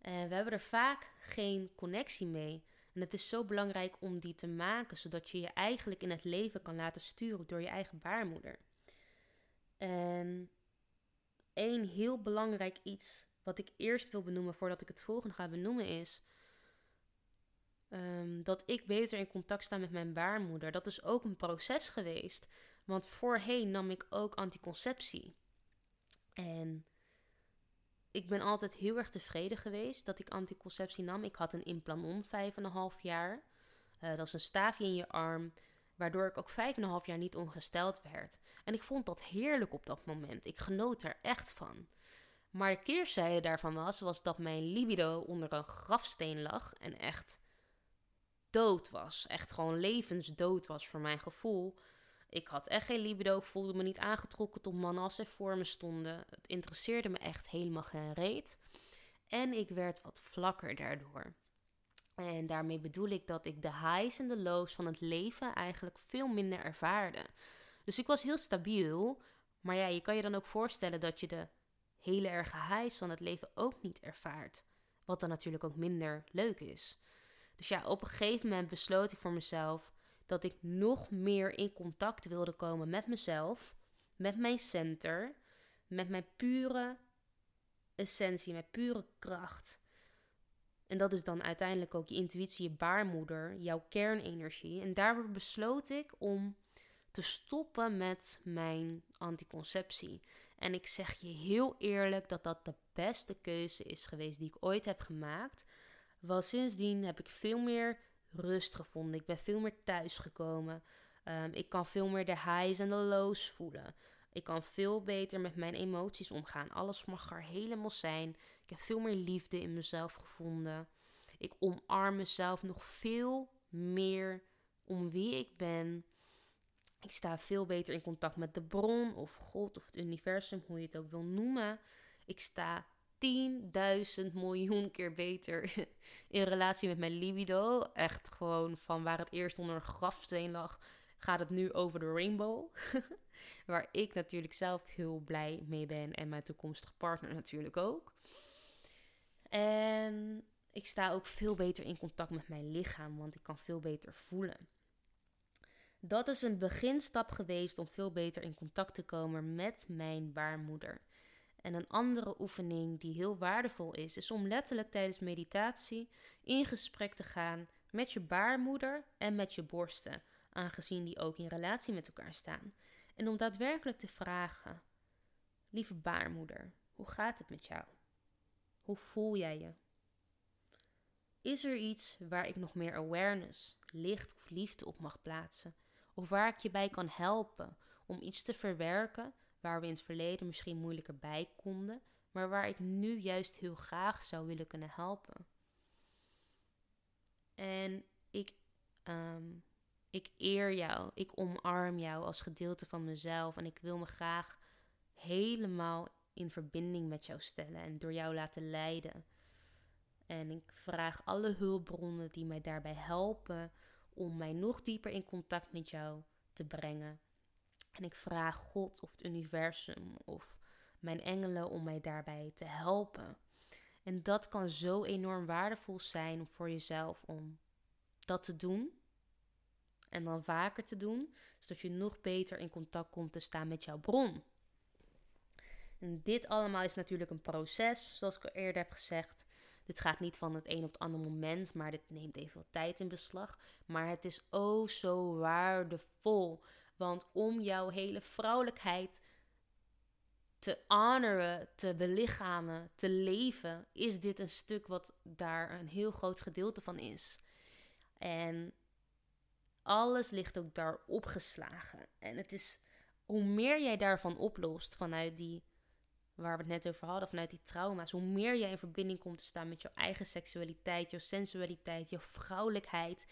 En we hebben er vaak geen connectie mee. En het is zo belangrijk om die te maken, zodat je je eigenlijk in het leven kan laten sturen door je eigen baarmoeder. En één heel belangrijk iets wat ik eerst wil benoemen voordat ik het volgende ga benoemen is. Ehm, dat ik beter in contact sta met mijn baarmoeder. Dat is ook een proces geweest. Want voorheen nam ik ook anticonceptie. En ik ben altijd heel erg tevreden geweest dat ik anticonceptie nam. Ik had een implanon vijf en een half jaar. Uh, dat is een staafje in je arm. Waardoor ik ook vijf en een half jaar niet ongesteld werd. En ik vond dat heerlijk op dat moment. Ik genoot er echt van. Maar de keerzijde daarvan was, was dat mijn libido onder een grafsteen lag en echt dood was. Echt gewoon levensdood was voor mijn gevoel. Ik had echt geen libido, voelde me niet aangetrokken tot mannen als ze voor me stonden. Het interesseerde me echt helemaal geen reet. En ik werd wat vlakker daardoor. En daarmee bedoel ik dat ik de highs en de lows van het leven eigenlijk veel minder ervaarde. Dus ik was heel stabiel. Maar ja, je kan je dan ook voorstellen dat je de hele erge highs van het leven ook niet ervaart. Wat dan natuurlijk ook minder leuk is. Dus ja, op een gegeven moment besloot ik voor mezelf dat ik nog meer in contact wilde komen met mezelf, met mijn center, met mijn pure essentie, mijn pure kracht. En dat is dan uiteindelijk ook je intuïtie, je baarmoeder, jouw kernenergie. En daarvoor besloot ik om te stoppen met mijn anticonceptie. En ik zeg je heel eerlijk dat dat de beste keuze is geweest die ik ooit heb gemaakt. Want sindsdien heb ik veel meer rust gevonden. Ik ben veel meer thuisgekomen. Um, ik kan veel meer de highs en de lows voelen. Ik kan veel beter met mijn emoties omgaan. Alles mag er helemaal zijn. Ik heb veel meer liefde in mezelf gevonden. Ik omarm mezelf nog veel meer om wie ik ben. Ik sta veel beter in contact met de bron of God of het universum, hoe je het ook wil noemen. Ik sta 10.000 miljoen keer beter *laughs* in relatie met mijn libido. Echt gewoon van waar het eerst onder een grafsteen lag, gaat het nu over de rainbow. *laughs* Waar ik natuurlijk zelf heel blij mee ben en mijn toekomstige partner natuurlijk ook. En ik sta ook veel beter in contact met mijn lichaam, want ik kan veel beter voelen. Dat is een beginstap geweest om veel beter in contact te komen met mijn baarmoeder. En een andere oefening die heel waardevol is, is om letterlijk tijdens meditatie in gesprek te gaan met je baarmoeder en met je borsten, aangezien die ook in relatie met elkaar staan. En om daadwerkelijk te vragen: Lieve baarmoeder, hoe gaat het met jou? Hoe voel jij je? Is er iets waar ik nog meer awareness, licht of liefde op mag plaatsen? Of waar ik je bij kan helpen om iets te verwerken waar we in het verleden misschien moeilijker bij konden, maar waar ik nu juist heel graag zou willen kunnen helpen? En ik, ehm, ik eer jou, ik omarm jou als gedeelte van mezelf en ik wil me graag helemaal in verbinding met jou stellen en door jou laten leiden. En ik vraag alle hulpbronnen die mij daarbij helpen om mij nog dieper in contact met jou te brengen. En ik vraag God of het universum of mijn engelen om mij daarbij te helpen. En dat kan zo enorm waardevol zijn voor jezelf om dat te doen. En dan vaker te doen, zodat je nog beter in contact komt te staan met jouw bron. En dit allemaal is natuurlijk een proces, zoals ik al eerder heb gezegd. Dit gaat niet van het een op het andere moment, maar dit neemt even wat tijd in beslag. Maar het is oh zo waardevol. Want om jouw hele vrouwelijkheid te honoren, te belichamen, te leven, is dit een stuk wat daar een heel groot gedeelte van is. En alles ligt ook daar opgeslagen. En het is hoe meer jij daarvan oplost vanuit die waar we het net over hadden, vanuit die trauma's, hoe meer jij in verbinding komt te staan met jouw eigen seksualiteit, jouw sensualiteit, jouw vrouwelijkheid.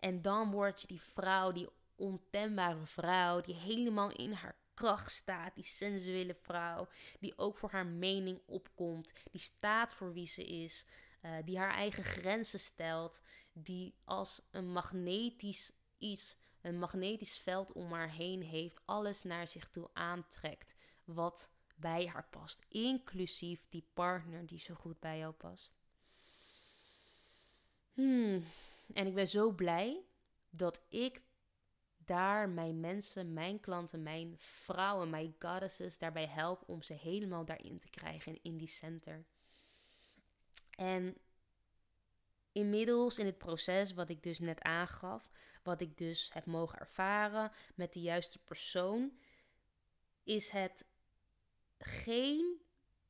En dan word je die vrouw, die ontembare vrouw, die helemaal in haar kracht staat, die sensuele vrouw, die ook voor haar mening opkomt, die staat voor wie ze is, uh, die haar eigen grenzen stelt, die als een magnetisch iets, een magnetisch veld om haar heen heeft, alles naar zich toe aantrekt, wat bij haar past, inclusief die partner die zo goed bij jou past. Hmm. En ik ben zo blij dat ik daar mijn mensen, mijn klanten, mijn vrouwen, mijn goddesses daarbij help om ze helemaal daarin te krijgen in die center. En inmiddels in het proces wat ik dus net aangaf, wat ik dus heb mogen ervaren met de juiste persoon, is het geen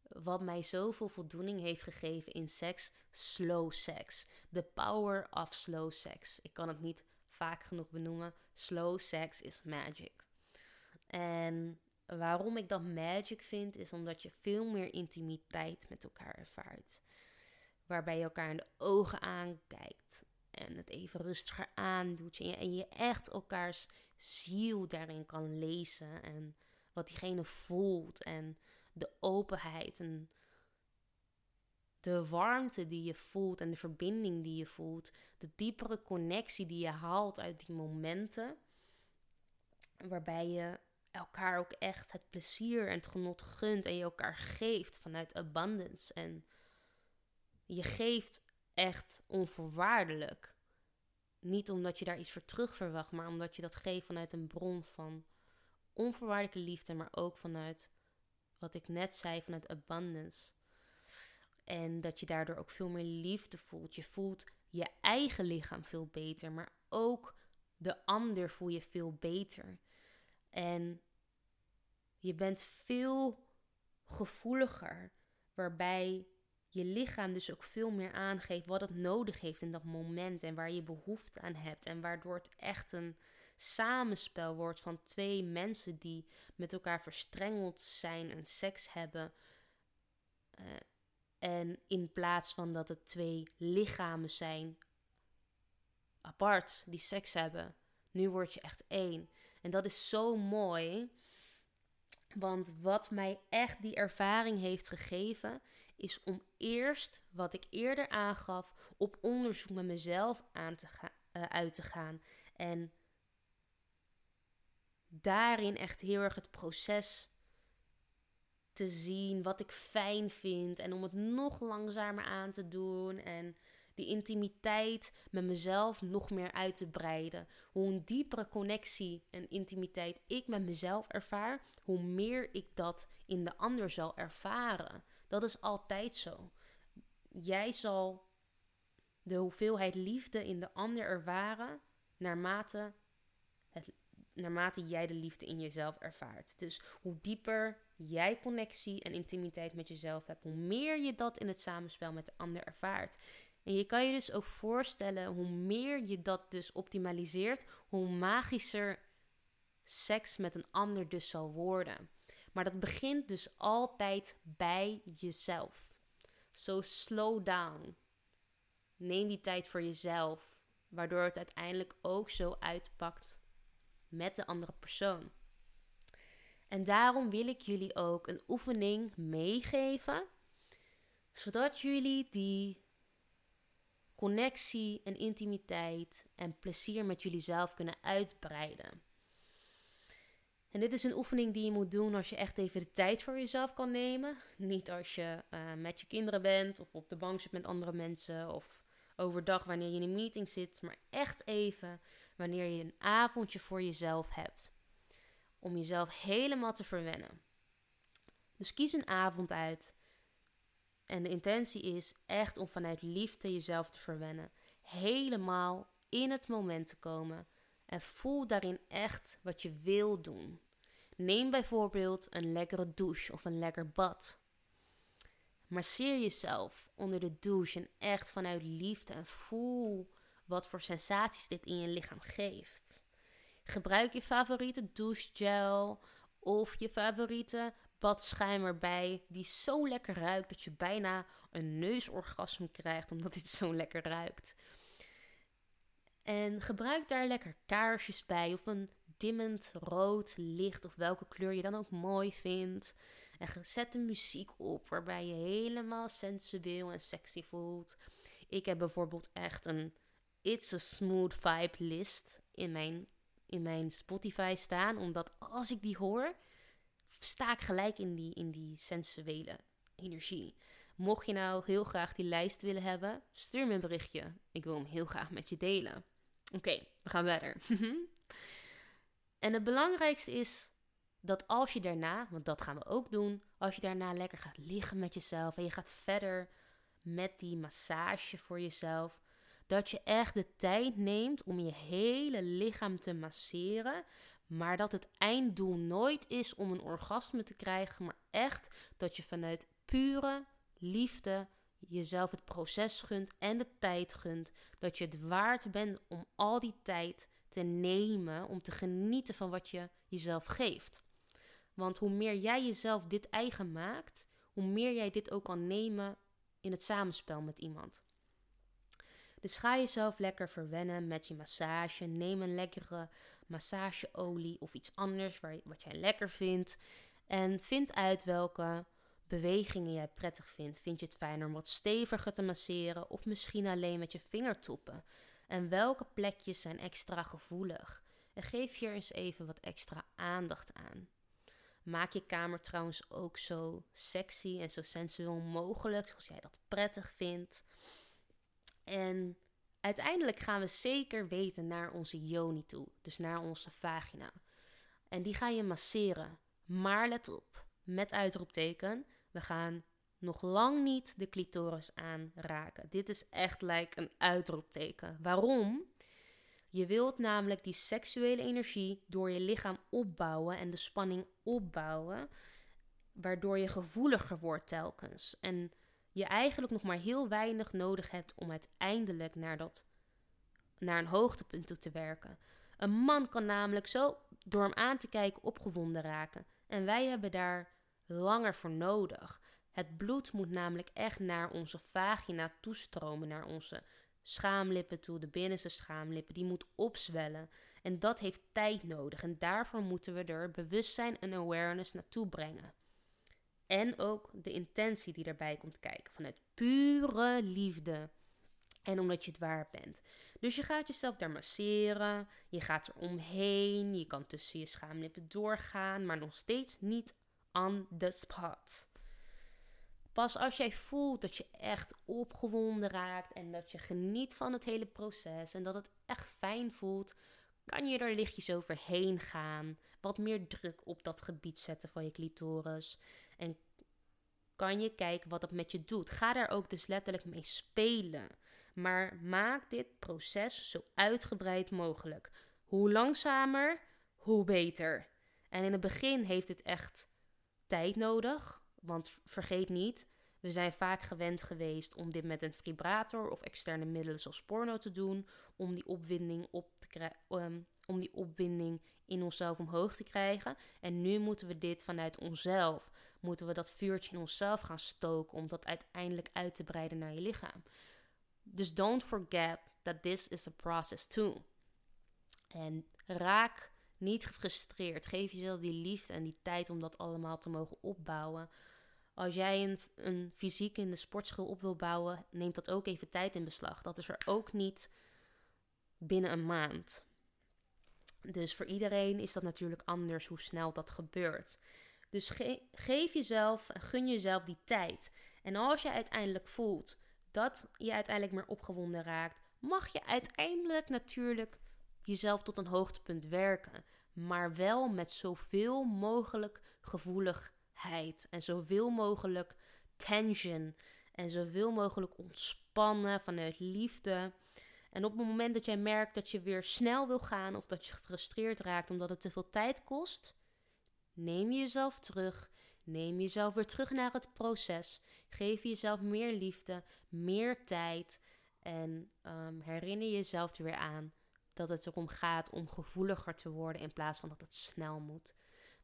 wat mij zoveel voldoening heeft gegeven in seks, slow sex. The power of slow sex. Ik kan het niet vaak genoeg benoemen. Slow sex is magic. En waarom ik dat magic vind, is omdat je veel meer intimiteit met elkaar ervaart. Waarbij je elkaar in de ogen aankijkt en het even rustiger aandoet. En je, en je echt elkaars ziel daarin kan lezen en wat diegene voelt en de openheid en de warmte die je voelt en de verbinding die je voelt, de diepere connectie die je haalt uit die momenten, waarbij je elkaar ook echt het plezier en het genot gunt en je elkaar geeft vanuit abundance en je geeft echt onvoorwaardelijk. Niet omdat je daar iets voor terug verwacht, maar omdat je dat geeft vanuit een bron van onvoorwaardelijke liefde, maar ook vanuit wat ik net zei, vanuit abundance. En dat je daardoor ook veel meer liefde voelt. Je voelt je eigen lichaam veel beter, maar ook de ander voel je veel beter. En je bent veel gevoeliger, waarbij je lichaam dus ook veel meer aangeeft wat het nodig heeft in dat moment en waar je behoefte aan hebt. En waardoor het echt een samenspel wordt van twee mensen die met elkaar verstrengeld zijn en seks hebben. Uh, en in plaats van dat het twee lichamen zijn apart die seks hebben, nu word je echt één. En dat is zo mooi. Want wat mij echt die ervaring heeft gegeven, is om eerst, wat ik eerder aangaf, op onderzoek met mezelf aan te gaan, uh, uit te gaan. En daarin echt heel erg het proces te zien, wat ik fijn vind. En om het nog langzamer aan te doen. En die intimiteit met mezelf nog meer uit te breiden. Hoe een diepere connectie en intimiteit ik met mezelf ervaar, hoe meer ik dat in de ander zal ervaren. Dat is altijd zo. Jij zal de hoeveelheid liefde in de ander ervaren naarmate, naarmate jij de liefde in jezelf ervaart. Dus hoe dieper jij connectie en intimiteit met jezelf hebt, hoe meer je dat in het samenspel met de ander ervaart. En je kan je dus ook voorstellen, hoe meer je dat dus optimaliseert, hoe magischer seks met een ander dus zal worden. Maar dat begint dus altijd bij jezelf. So slow down. Neem die tijd voor jezelf, waardoor het uiteindelijk ook zo uitpakt met de andere persoon. En daarom wil ik jullie ook een oefening meegeven, zodat jullie die connectie en intimiteit en plezier met jullie zelf kunnen uitbreiden. En dit is een oefening die je moet doen als je echt even de tijd voor jezelf kan nemen. Niet als je uh, met je kinderen bent of op de bank zit met andere mensen of overdag wanneer je in een meeting zit, maar echt even wanneer je een avondje voor jezelf hebt. Om jezelf helemaal te verwennen. Dus kies een avond uit. En de intentie is echt om vanuit liefde jezelf te verwennen. Helemaal in het moment te komen. En voel daarin echt wat je wil doen. Neem bijvoorbeeld een lekkere douche of een lekker bad. Masseer jezelf onder de douche en echt vanuit liefde en voel wat voor sensaties dit in je lichaam geeft. Gebruik je favoriete douchegel of je favoriete badschuim erbij, die zo lekker ruikt dat je bijna een neusorgasme krijgt omdat dit zo lekker ruikt. En gebruik daar lekker kaarsjes bij of een dimmend rood licht of welke kleur je dan ook mooi vindt. En zet de muziek op waarbij je helemaal sensueel en sexy voelt. Ik heb bijvoorbeeld echt een It's a Smooth Vibe list in mijn, in mijn Spotify staan. Omdat als ik die hoor, sta ik gelijk in die, in die sensuele energie. Mocht je nou heel graag die lijst willen hebben, stuur me een berichtje. Ik wil hem heel graag met je delen. Oké, we gaan verder. *laughs* en het belangrijkste is dat als je daarna, want dat gaan we ook doen, als je daarna lekker gaat liggen met jezelf en je gaat verder met die massage voor jezelf, dat je echt de tijd neemt om je hele lichaam te masseren, maar dat het einddoel nooit is om een orgasme te krijgen, maar echt dat je vanuit pure liefde jezelf het proces gunt en de tijd gunt. Dat je het waard bent om al die tijd te nemen, om te genieten van wat je jezelf geeft. Want hoe meer jij jezelf dit eigen maakt, hoe meer jij dit ook kan nemen in het samenspel met iemand. Dus ga jezelf lekker verwennen met je massage. Neem een lekkere massageolie of iets anders wat jij lekker vindt. En vind uit welke bewegingen jij prettig vindt. Vind je het fijner om wat steviger te masseren of misschien alleen met je vingertoppen? En welke plekjes zijn extra gevoelig? En geef hier eens even wat extra aandacht aan. Maak je kamer trouwens ook zo sexy en zo sensueel mogelijk, zoals jij dat prettig vindt. En uiteindelijk gaan we zeker weten naar onze yoni toe, dus naar onze vagina. En die ga je masseren. Maar let op, met uitroepteken, we gaan nog lang niet de clitoris aanraken. Dit is echt like een uitroepteken. Waarom? Je wilt namelijk die seksuele energie door je lichaam opbouwen en de spanning opbouwen, waardoor je gevoeliger wordt telkens. En je eigenlijk nog maar heel weinig nodig hebt om uiteindelijk naar, dat, naar een hoogtepunt toe te werken. Een man kan namelijk zo door hem aan te kijken opgewonden raken. En wij hebben daar langer voor nodig. Het bloed moet namelijk echt naar onze vagina toestromen, naar onze schaamlippen toe, de binnenste schaamlippen. Die moet opzwellen. En dat heeft tijd nodig. En daarvoor moeten we er bewustzijn en awareness naartoe brengen. En ook de intentie die erbij komt kijken. Vanuit pure liefde. En omdat je het waar bent. Dus je gaat jezelf daar masseren. Je gaat er omheen. Je kan tussen je schaamlippen doorgaan. Maar nog steeds niet on the spot. Pas als jij voelt dat je echt opgewonden raakt. En dat je geniet van het hele proces. En dat het echt fijn voelt. Kan je er lichtjes overheen gaan. Wat meer druk op dat gebied zetten van je clitoris. En kan je kijken wat dat met je doet. Ga daar ook dus letterlijk mee spelen. Maar maak dit proces zo uitgebreid mogelijk. Hoe langzamer, hoe beter. En in het begin heeft het echt tijd nodig. Want vergeet niet, we zijn vaak gewend geweest om dit met een vibrator of externe middelen zoals porno te doen. Om die opwinding, op te um, om die opwinding in onszelf omhoog te krijgen. En nu moeten we dit vanuit onszelf, moeten we dat vuurtje in onszelf gaan stoken om dat uiteindelijk uit te breiden naar je lichaam. Dus don't forget that this is a process too. En raak niet gefrustreerd. Geef jezelf die liefde en die tijd om dat allemaal te mogen opbouwen. Als jij een, fysiek in de sportschool op wil bouwen, neemt dat ook even tijd in beslag. Dat is er ook niet binnen een maand. Dus voor iedereen is dat natuurlijk anders hoe snel dat gebeurt. Dus geef jezelf, gun jezelf die tijd. En als je uiteindelijk voelt dat je uiteindelijk meer opgewonden raakt, mag je uiteindelijk natuurlijk jezelf tot een hoogtepunt werken. Maar wel met zoveel mogelijk en zoveel mogelijk tension en zoveel mogelijk ontspannen vanuit liefde. En op het moment dat jij merkt dat je weer snel wil gaan of dat je gefrustreerd raakt omdat het te veel tijd kost, neem jezelf terug. Neem jezelf weer terug naar het proces. Geef jezelf meer liefde, meer tijd. En um, herinner jezelf er weer aan dat het erom gaat om gevoeliger te worden in plaats van dat het snel moet.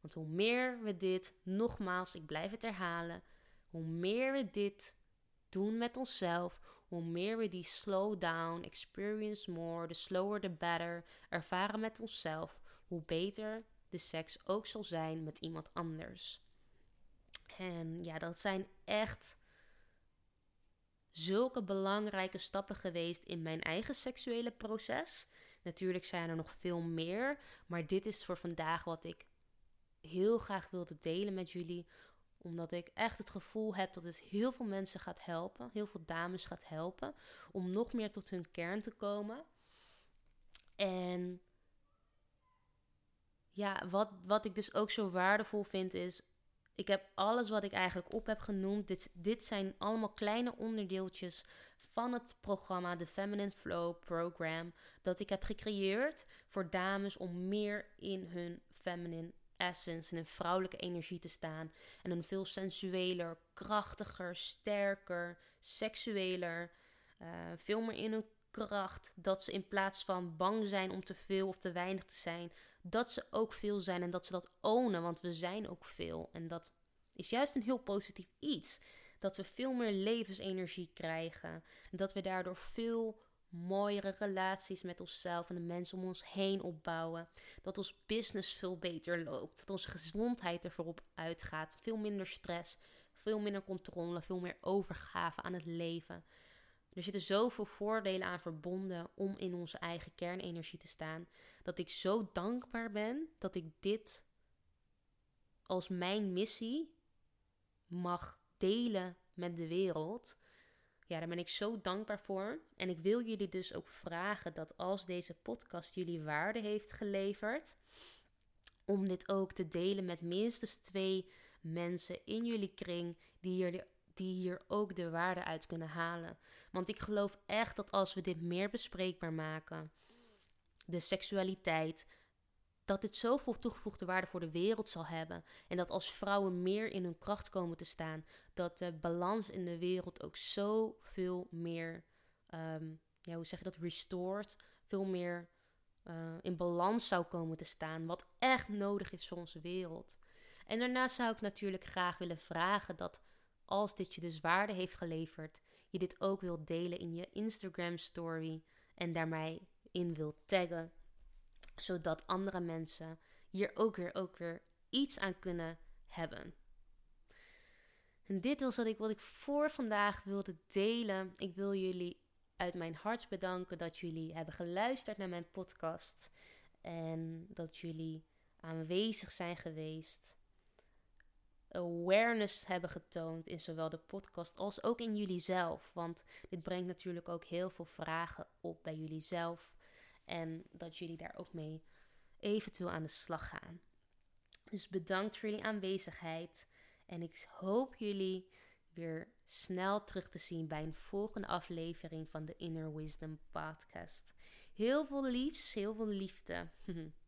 Want hoe meer we dit, nogmaals, ik blijf het herhalen, hoe meer we dit doen met onszelf, hoe meer we die slow down, experience more, the slower the better, ervaren met onszelf, hoe beter de seks ook zal zijn met iemand anders. En ja, dat zijn echt zulke belangrijke stappen geweest in mijn eigen seksuele proces. Natuurlijk zijn er nog veel meer, maar dit is voor vandaag wat ik heel graag wilde delen met jullie, omdat ik echt het gevoel heb dat het heel veel mensen gaat helpen, heel veel dames gaat helpen om nog meer tot hun kern te komen. En ja, wat, wat ik dus ook zo waardevol vind is, ik heb alles wat ik eigenlijk op heb genoemd. Dit, dit zijn allemaal kleine onderdeeltjes van het programma, de Feminine Flow Program, dat ik heb gecreëerd voor dames om meer in hun feminine essence en een vrouwelijke energie te staan. En een veel sensueler, krachtiger, sterker, seksueler, uh, veel meer in hun kracht. Dat ze in plaats van bang zijn om te veel of te weinig te zijn, dat ze ook veel zijn en dat ze dat ownen, want we zijn ook veel. En dat is juist een heel positief iets. Dat we veel meer levensenergie krijgen. En dat we daardoor veel mooiere relaties met onszelf en de mensen om ons heen opbouwen. Dat ons business veel beter loopt. Dat onze gezondheid er voorop uitgaat. Veel minder stress, veel minder controle, veel meer overgave aan het leven. Er zitten zoveel voordelen aan verbonden om in onze eigen kernenergie te staan. Dat ik zo dankbaar ben dat ik dit als mijn missie mag delen met de wereld. Ja, daar ben ik zo dankbaar voor. En ik wil jullie dus ook vragen dat als deze podcast jullie waarde heeft geleverd, om dit ook te delen met minstens twee mensen in jullie kring die hier, die hier ook de waarde uit kunnen halen. Want ik geloof echt dat als we dit meer bespreekbaar maken, de seksualiteit, dat dit zoveel toegevoegde waarde voor de wereld zal hebben. En dat als vrouwen meer in hun kracht komen te staan, dat de balans in de wereld ook zoveel meer, um, ja, hoe zeg je dat, restored, veel meer uh, in balans zou komen te staan. Wat echt nodig is voor onze wereld. En daarnaast zou ik natuurlijk graag willen vragen dat als dit je dus waarde heeft geleverd, je dit ook wilt delen in je Instagram story en daar mij in wilt taggen zodat andere mensen hier ook weer, ook weer iets aan kunnen hebben. En dit was wat ik, wat ik voor vandaag wilde delen. Ik wil jullie uit mijn hart bedanken dat jullie hebben geluisterd naar mijn podcast. En dat jullie aanwezig zijn geweest. Awareness hebben getoond in zowel de podcast als ook in jullie zelf. Want dit brengt natuurlijk ook heel veel vragen op bij jullie zelf. En dat jullie daar ook mee eventueel aan de slag gaan. Dus bedankt voor jullie aanwezigheid. En ik hoop jullie weer snel terug te zien bij een volgende aflevering van de Inner Wisdom Podcast. Heel veel liefs, heel veel liefde. *laughs*